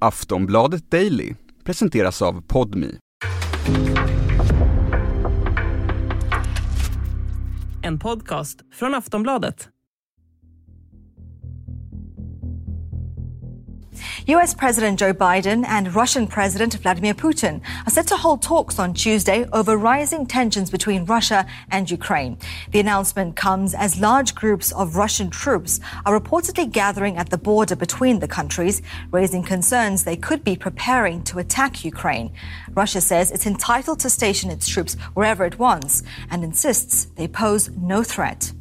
Aftonbladet Daily presenteras av Podmi. En podcast från Aftonbladet. US President Joe Biden and Russian President Vladimir Putin are set to hold talks on Tuesday over rising tensions between Russia and Ukraine. The announcement comes as large groups of Russian troops are reportedly gathering at the border between the countries, raising concerns they could be preparing to attack Ukraine. Russia says it's entitled to station its troops wherever it wants and insists they pose no threat.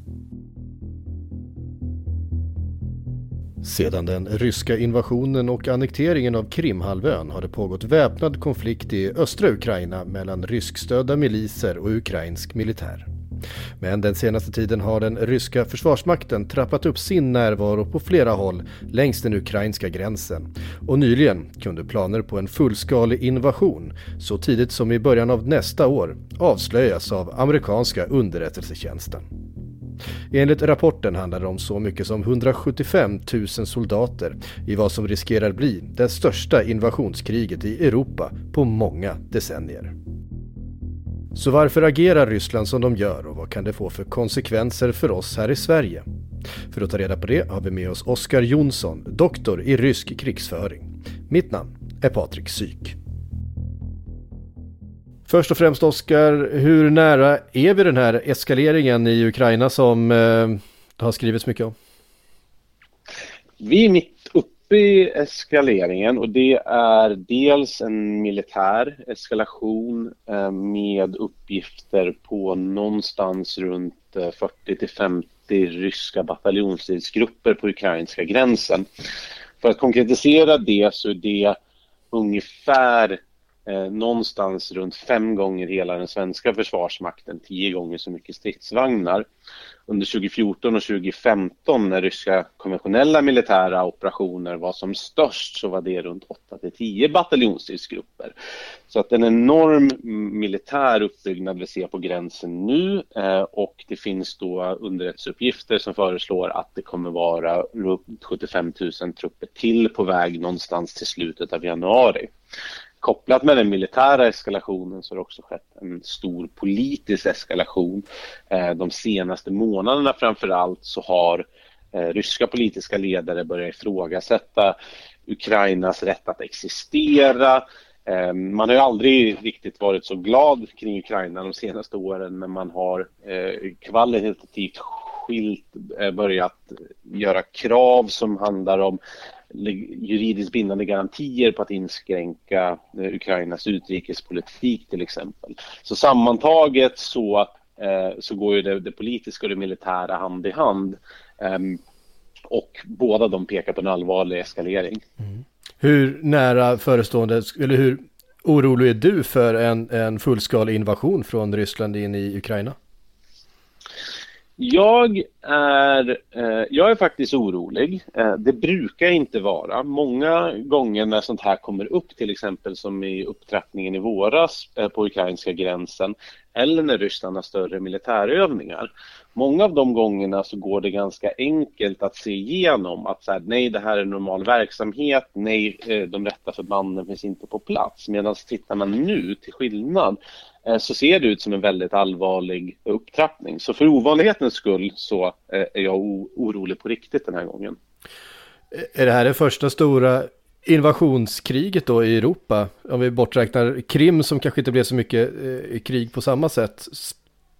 Sedan den ryska invasionen och annekteringen av Krimhalvön har det pågått väpnad konflikt i östra Ukraina mellan ryskstödda miliser och ukrainsk militär. Men den senaste tiden har den ryska försvarsmakten trappat upp sin närvaro på flera håll längs den ukrainska gränsen. Och nyligen kunde planer på en fullskalig invasion så tidigt som i början av nästa år avslöjas av amerikanska underrättelsetjänsten. Enligt rapporten handlar det om så mycket som 175 000 soldater i vad som riskerar bli det största invasionskriget i Europa på många decennier. Så varför agerar Ryssland som de gör och vad kan det få för konsekvenser för oss här i Sverige? För att ta reda på det har vi med oss Oskar Jonsson, doktor i rysk krigsföring. Mitt namn är Patrik Syk. Först och främst Oskar, hur nära är vi den här eskaleringen i Ukraina som eh, det har skrivits mycket om? Vi är mitt uppe i eskaleringen och det är dels en militär eskalation eh, med uppgifter på någonstans runt eh, 40 till 50 ryska bataljonsstridsgrupper på ukrainska gränsen. För att konkretisera det så är det ungefär eh, någonstans runt fem gånger hela den svenska försvarsmakten, tio gånger så mycket stridsvagnar. Under 2014 och 2015 när ryska konventionella militära operationer var som störst så var det runt 8 till 10 bataljonsstridsgrupper. Så att en enorm militär uppbyggnad vi ser på gränsen nu eh, och det finns då underrättelseuppgifter som föreslår att det kommer vara runt 75 000 trupper till på väg någonstans till slutet av januari kopplat med den militära eskalationen så har det också skett en stor politisk eskalation. Eh, de senaste månaderna framför allt så har eh, ryska politiska ledare börjat ifrågasätta Ukrainas rätt att existera. Eh, man har ju aldrig riktigt varit så glad kring Ukraina de senaste åren men man har kvalitativt skilt börjat göra krav som handlar om juridiskt bindande garantier på att inskränka eh, Ukrainas utrikespolitik till exempel. Så sammantaget så, eh, så går ju det, det, politiska och det militära hand i hand. Ehm, och båda de pekar på en allvarlig eskalering. Mm. Hur nära förestående, eller hur orolig är du för en, en fullskalig invasion från Ryssland in i Ukraina? Jag är, eh, jag är faktiskt orolig. Eh, det brukar inte vara. Många gånger när sånt här kommer upp, till exempel som i upptrappningen i våras eh, på ukrainska gränsen eller när Ryssland har större militärövningar. Många av de gångerna så går det ganska enkelt att se igenom att så här, nej, det här är normal verksamhet, nej, eh, de rätta förbanden finns inte på plats. Medan tittar man nu, till skillnad, Eh, så ser det ut som en väldigt allvarlig upptrappning. Så för ovanlighetens skull så eh, är jag orolig på riktigt den här gången. Är det här det första stora invasionskriget då i Europa? Om vi borträknar Krim som kanske inte blev så mycket eh, krig på samma sätt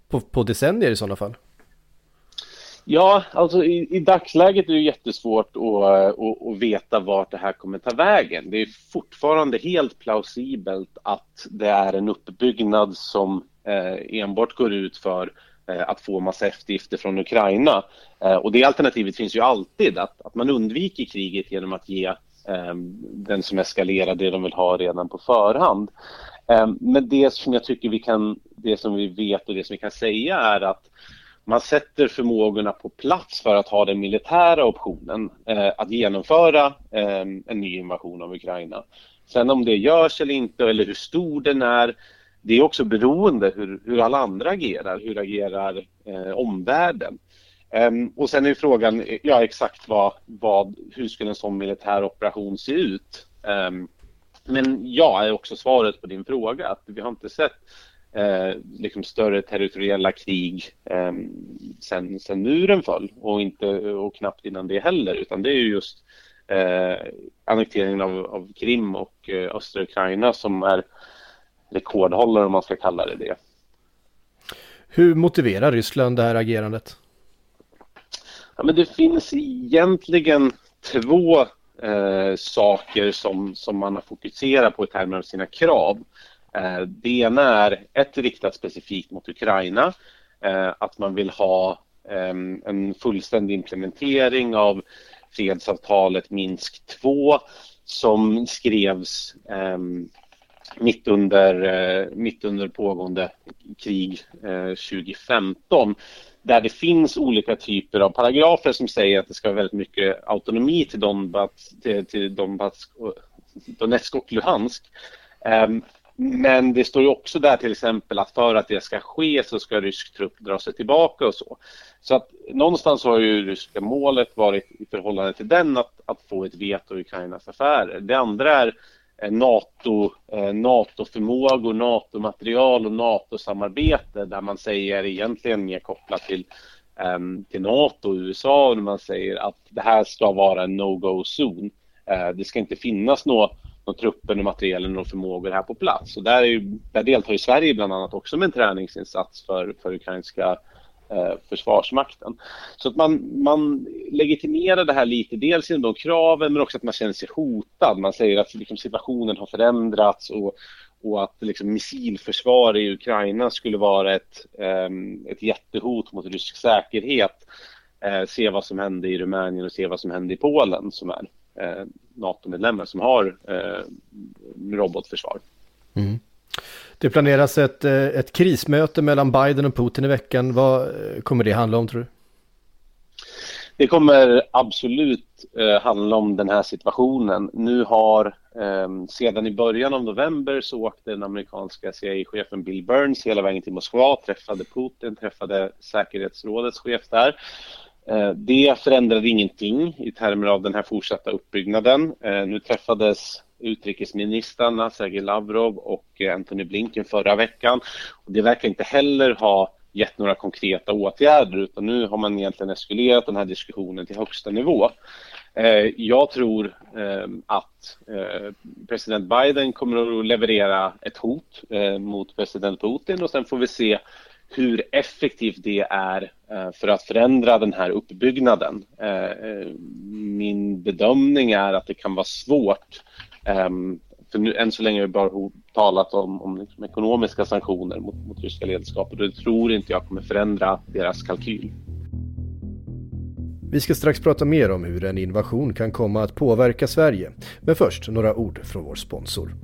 på, på decennier i sådana fall? Ja, alltså i, i, dagsläget är det jättesvårt att, eh, att, att, veta vart det här kommer ta vägen. Det är fortfarande helt plausibelt att det är en uppbyggnad som eh, enbart går ut för eh, att få massa eftergifter från Ukraina. Eh, och det alternativet finns ju alltid, att, att man undviker kriget genom att ge eh, den som eskalerar det de vill ha redan på förhand. Eh, men det som jag tycker vi kan, det som vi vet och det som vi kan säga är att man sätter förmågorna på plats för att ha den militära optionen eh, att genomföra eh, en ny invasion av Ukraina. Sen om det görs eller inte eller hur stor den är, det är också beroende hur, hur alla andra agerar. Hur agerar eh, omvärlden? Ehm, och sen är frågan, ja exakt vad, vad, hur skulle en sån militär operation se ut? Ehm, men ja, är också svaret på din fråga att vi har inte sett eh, liksom större territoriella krig eh, sen, sen muren föll och, inte, och knappt innan det heller utan det är ju just eh, annekteringen av, av Krim och eh, östra Ukraina som är rekordhållare om man ska kalla det det. Hur motiverar Ryssland det här agerandet? Ja, men det finns egentligen två eh, saker som, som man har fokuserat på i termer av sina krav. Eh, det ena är ett riktat specifikt mot Ukraina, eh, att man vill ha ehm, en fullständig implementering av fredsavtalet Minsk 2 som skrevs ehm, mitt under, eh, mitt under pågående krig 2015 där det finns olika typer av paragrafer som säger att det ska vara väldigt mycket autonomi till Donbass, till, till Donbass, Donetsk och Luhansk. Ehm, men det står ju också där till exempel att för att det ska ske så ska rysk trupp dra sig tillbaka och så. Så att någonstans har ju ryska målet varit i förhållande till den att, att få ett veto i Ukrainas affärer. Det andra är eh, NATO, eh, NATO-förmågor, NATO-material och NATO-samarbete där man säger egentligen mer kopplat till, eh, till NATO och USA och man säger att det här ska vara en no-go-zon. Eh, det ska inte finnas något några truppen och materielen och förmågor här på plats. Och där, är ju, där deltar ju Sverige bland annat också med en träningsinsats för, för ukrainska eh, försvarsmakten. Så att man, man legitimerar det här lite, dels genom de kraven men också att man känner sig hotad. Man säger att liksom, situationen har förändrats och, och att liksom, missilförsvar i Ukraina skulle vara ett, eh, ett jättehot mot rysk säkerhet. Eh, se vad som hände i Rumänien och se vad som hände i Polen som är eh, NATO-medlemmar som har eh, robotförsvar. Mm. Det planeras ett, eh, ett krismöte mellan Biden och Putin i veckan. Vad eh, kommer det handla om tror du? Det kommer absolut eh, handla om den här situationen. Nu har eh, sedan i början av november så åkte den amerikanska CIA-chefen Bill Burns hela vägen till Moskva, träffade Putin, träffade säkerhetsrådets chef där Eh, det förändrade ingenting i termer av den här fortsatta uppbyggnaden. Eh, nu träffades utrikesministrarna Sergej Lavrov och eh, Antony Blinken förra veckan. Det verkar inte heller ha gett några konkreta åtgärder utan nu har man egentligen eskalerat den här diskussionen till högsta nivå. Eh, jag tror ehm, att eh, president Biden kommer att leverera ett hot eh, mot president Putin och sen får vi se hur effektivt det är för att förändra den här uppbyggnaden. Min bedömning är att det kan vara svårt. Ehm, för nu, än så länge har vi bara talat om, om liksom ekonomiska sanktioner mot, mot ryska ledarskapet och det tror inte jag kommer förändra deras kalkyl. Vi ska strax prata mer om hur en invasion kan komma att påverka Sverige. Men först några ord från vår sponsor.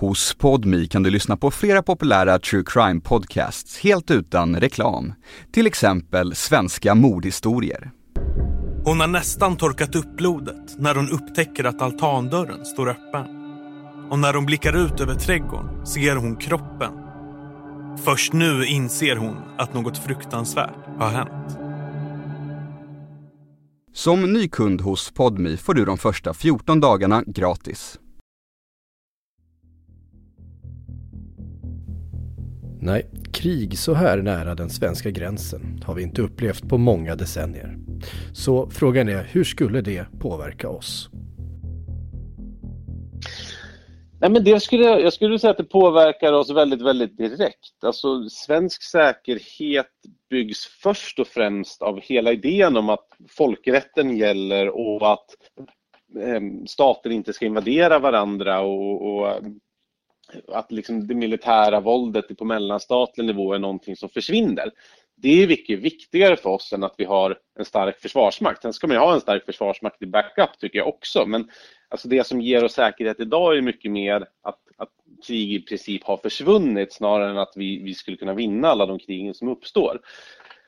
Hos Podmi kan du lyssna på flera populära true crime podcasts helt utan reklam. Till exempel Svenska mordhistorier. Hon har nästan torkat upp blodet när hon upptäcker att altandörren står öppen. Och när hon blickar ut över trädgården ser hon kroppen. Först nu inser hon att något fruktansvärt har hänt. Som ny kund hos Podmi får du de första 14 dagarna gratis. Nej, krig så här nära den svenska gränsen har vi inte upplevt på många decennier. Så frågan är, hur skulle det påverka oss? Nej, men det skulle, jag skulle säga att det påverkar oss väldigt, väldigt direkt. Alltså, svensk säkerhet byggs först och främst av hela idén om att folkrätten gäller och att eh, stater inte ska invadera varandra och, och ehm, att liksom det militära våldet på mellanstatlig nivå är någonting som försvinner. Det är mycket viktigare för oss än att vi har en stark försvarsmakt. Sen ska man ju ha en stark försvarsmakt i backup tycker jag också. Men alltså det som ger oss säkerhet idag är mycket mer att, att krig i princip har försvunnit snarare än att vi, vi skulle kunna vinna alla de krigen som uppstår.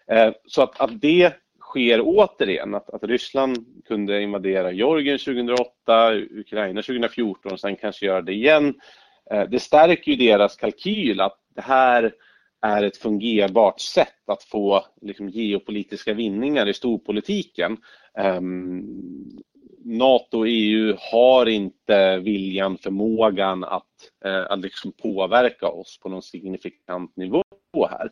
Eh, så att, att det sker återigen, att, att Ryssland kunde invadera Georgien 2008, Ukraina 2014 och sen kanske göra det igen Eh, det stärker ju deras kalkyl att det här är ett fungerbart sätt att få liksom, geopolitiska vinningar i storpolitiken. Um, NATO och EU har inte viljan, förmågan att, eh, att liksom påverka oss på någon signifikant nivå här.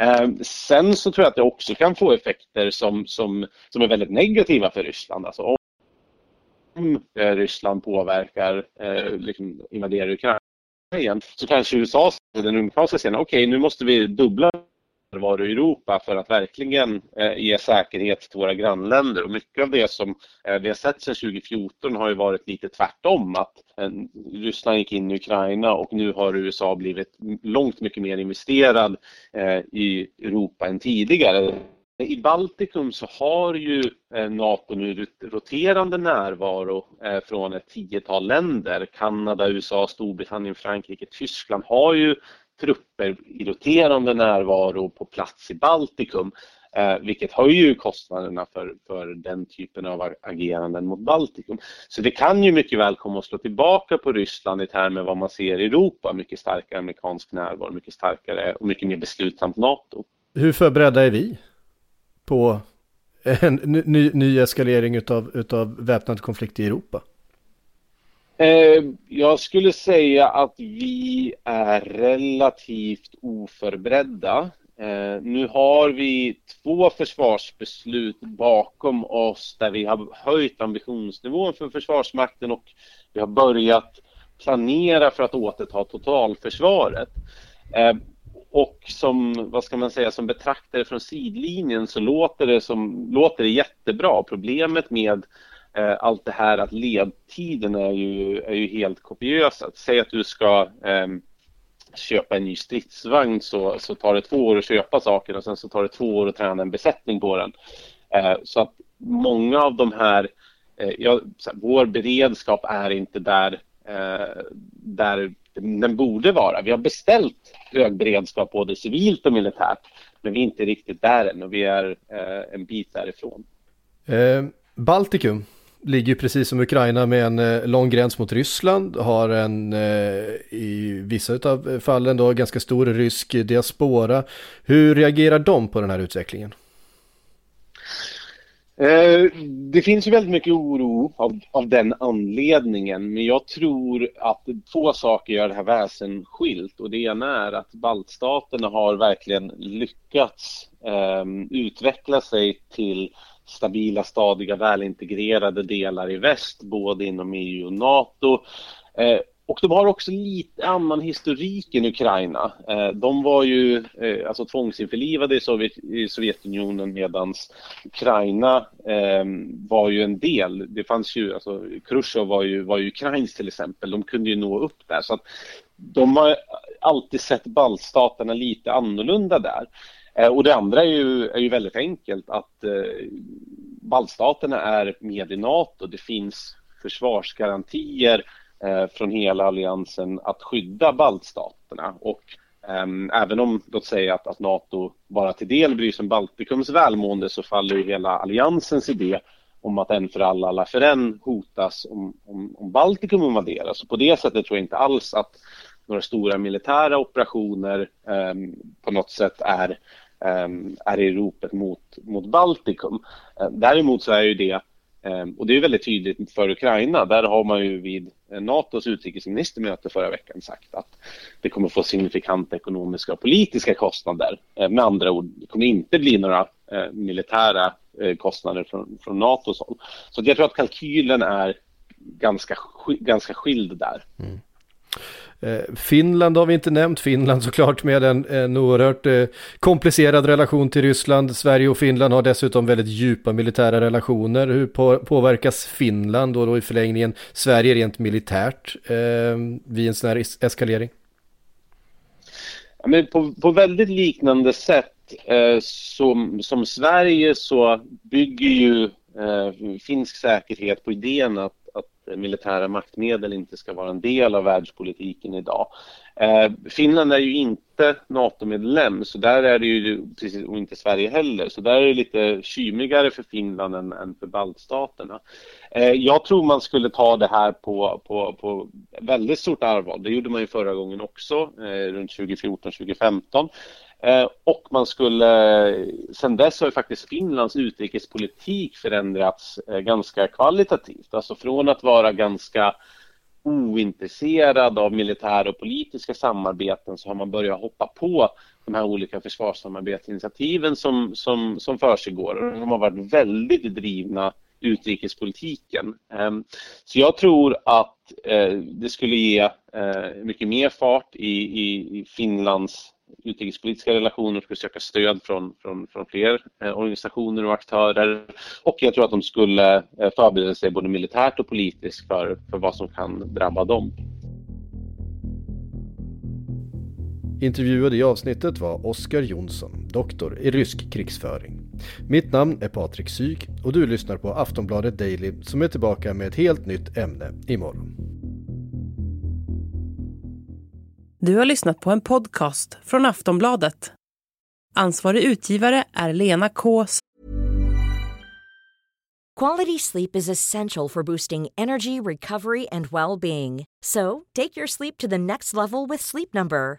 Eh, sen så tror jag att det också kan få effekter som, som, som är väldigt negativa för Ryssland. Alltså om eh, Ryssland påverkar, eh, liksom invaderar Ukraina igen, så kanske USA, den amerikanska scenen, okej okay, nu måste vi dubbla närvaro i Europa för att verkligen eh, ge säkerhet till våra grannländer. Och mycket av det som eh, vi har sett sedan 2014 har ju varit lite tvärtom. Att eh, Ryssland gick in i Ukraina och nu har USA blivit långt mycket mer investerad i Europa än tidigare. I Baltikum så har ju Nato nu roterande närvaro från ett tiotal länder. Kanada, USA, Storbritannien, Frankrike, Tyskland har ju trupper i roterande närvaro på plats i Baltikum. Eh, vilket höjer kostnaderna för, för den typen av ageranden mot Baltikum. Så det kan ju mycket väl komma att slå tillbaka på Ryssland i termer vad man ser i Europa. Mycket starkare amerikansk närvaro, mycket starkare och mycket mer beslutsamt NATO. Hur förberedda är vi på en ny, ny eskalering utav, utav väpnad konflikt i Europa? Eh, jag skulle säga att vi är relativt oförberedda. Eh, nu har vi två försvarsbeslut bakom oss där vi har höjt ambitionsnivån för Försvarsmakten och vi har börjat planera för att återta totalförsvaret. Eh, och som, vad ska man säga, som betraktare från sidlinjen så låter det, som, låter det jättebra. Problemet med Eh, allt det här att ledtiden är ju, är ju helt kopiösa. Säg att du ska eh, köpa en ny stridsvagn så, så tar det två år att köpa saker och sen så tar det två år att träna en besättning på den. Eh, så att många av de här, eh, ja, här, vår beredskap är inte där, eh, där den borde vara. Vi har beställt hög beredskap både civilt och militärt men vi är inte riktigt där än och vi är eh, en bit därifrån. Eh, Baltikum, ligger precis som Ukraina med en eh, lång gräns mot Ryssland, har en eh, i vissa av fallen då ganska stor rysk diaspora. Hur reagerar de på den här utvecklingen? Eh, det finns ju väldigt mycket oro av, av, den anledningen men jag tror att två saker gör det här väsensskilt och det ena är att baltstaterna har verkligen lyckats eh, utveckla sig till stabila, stadiga, välintegrerade delar i väst, både inom EU och NATO. Eh, och de har också lite annan historik än Ukraina. Eh, de var ju eh, alltså tvångsinförlivade i, Sovjet, i Sovjetunionen medan Ukraina eh, var ju en del. Det fanns ju, alltså Khrushchev var ju, var ju ukrainsk till exempel. De kunde ju nå upp där. Så att de har alltid sett baltstaterna lite annorlunda där. Eh, och det andra är ju, är ju väldigt enkelt att eh, baltstaterna är med i NATO. Det finns försvarsgarantier Eh, från hela alliansen att skydda baltstaterna. Och ehm, även om, låt säga att, att NATO bara till del bryr sig om Baltikums välmående så faller ju hela alliansens idé om att en för alla, alla för en hotas om, om, om Baltikum invaderas. Så på det sättet tror jag inte alls att några stora militära operationer um, på något sätt är um, är i ropet mot, mot Baltikum. Eh, däremot så är ju det, Ehm, och det är väldigt tydligt för Ukraina, där har man ju vid NATOs utrikesministermöte förra veckan sagt att det kommer få signifikanta ekonomiska och politiska kostnader. Ehm, med andra ord, det kommer inte bli några eh, militära eh, kostnader från, från NATOs håll. Så jag tror att kalkylen är ganska, ganska skild där. Mm. Eh, Finland har vi inte nämnt, Finland såklart med en, en oerhört eh, komplicerad relation till Ryssland. Sverige och Finland har dessutom väldigt djupa militära relationer. Hur på, påverkas Finland och då i förlängningen Sverige rent militärt eh, vid en sån här eskalering? Ja, men på, på väldigt liknande sätt eh, som, som Sverige så bygger ju eh, finsk säkerhet på idén att Eh, militära maktmedel inte ska vara en del av världspolitiken idag. Eh, Finland är ju inte NATO-medlem så där är det ju, precis, och inte Sverige heller, så där är det lite kymigare för Finland än, än för baltstaterna. Eh, jag tror man skulle ta det här på, på, på väldigt stort allvar. Det gjorde man ju förra gången också, eh, runt 2014-2015. Eh, och man skulle, eh, sen dess har ju faktiskt Finlands utrikespolitik förändrats eh, ganska kvalitativt. Alltså från att vara ganska ointresserad av militära och politiska samarbeten så har man börjat hoppa på de här olika försvarssamarbetsinitiativen som, som, som försiggår. De har varit väldigt drivna utrikespolitiken. Ehm, så jag tror att eh, det skulle ge eh, mycket mer fart i, i Finlands utrikespolitiska relationer skulle söka stöd från, från, från fler eh, organisationer och aktörer. Och jag tror att de skulle eh, förbereda sig både militärt och politiskt för, för vad som kan drabba dem. Intervjuad i avsnittet var Oskar Jonsson, doktor i rysk krigsföring. Mitt namn är Patrik Syk och du lyssnar på Aftonbladet Daily som är tillbaka med ett helt nytt ämne imorgon. Du har lyssnat på en podcast från Aftonbladet. Ansvarig utgivare är Lena K. Quality sleep is essential for boosting energy, recovery, and well-being. So, take your sleep to the next level with Sleep Number.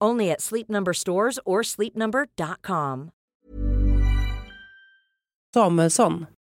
Only at Sleep Number stores or sleepnumber.com. Samuelsson.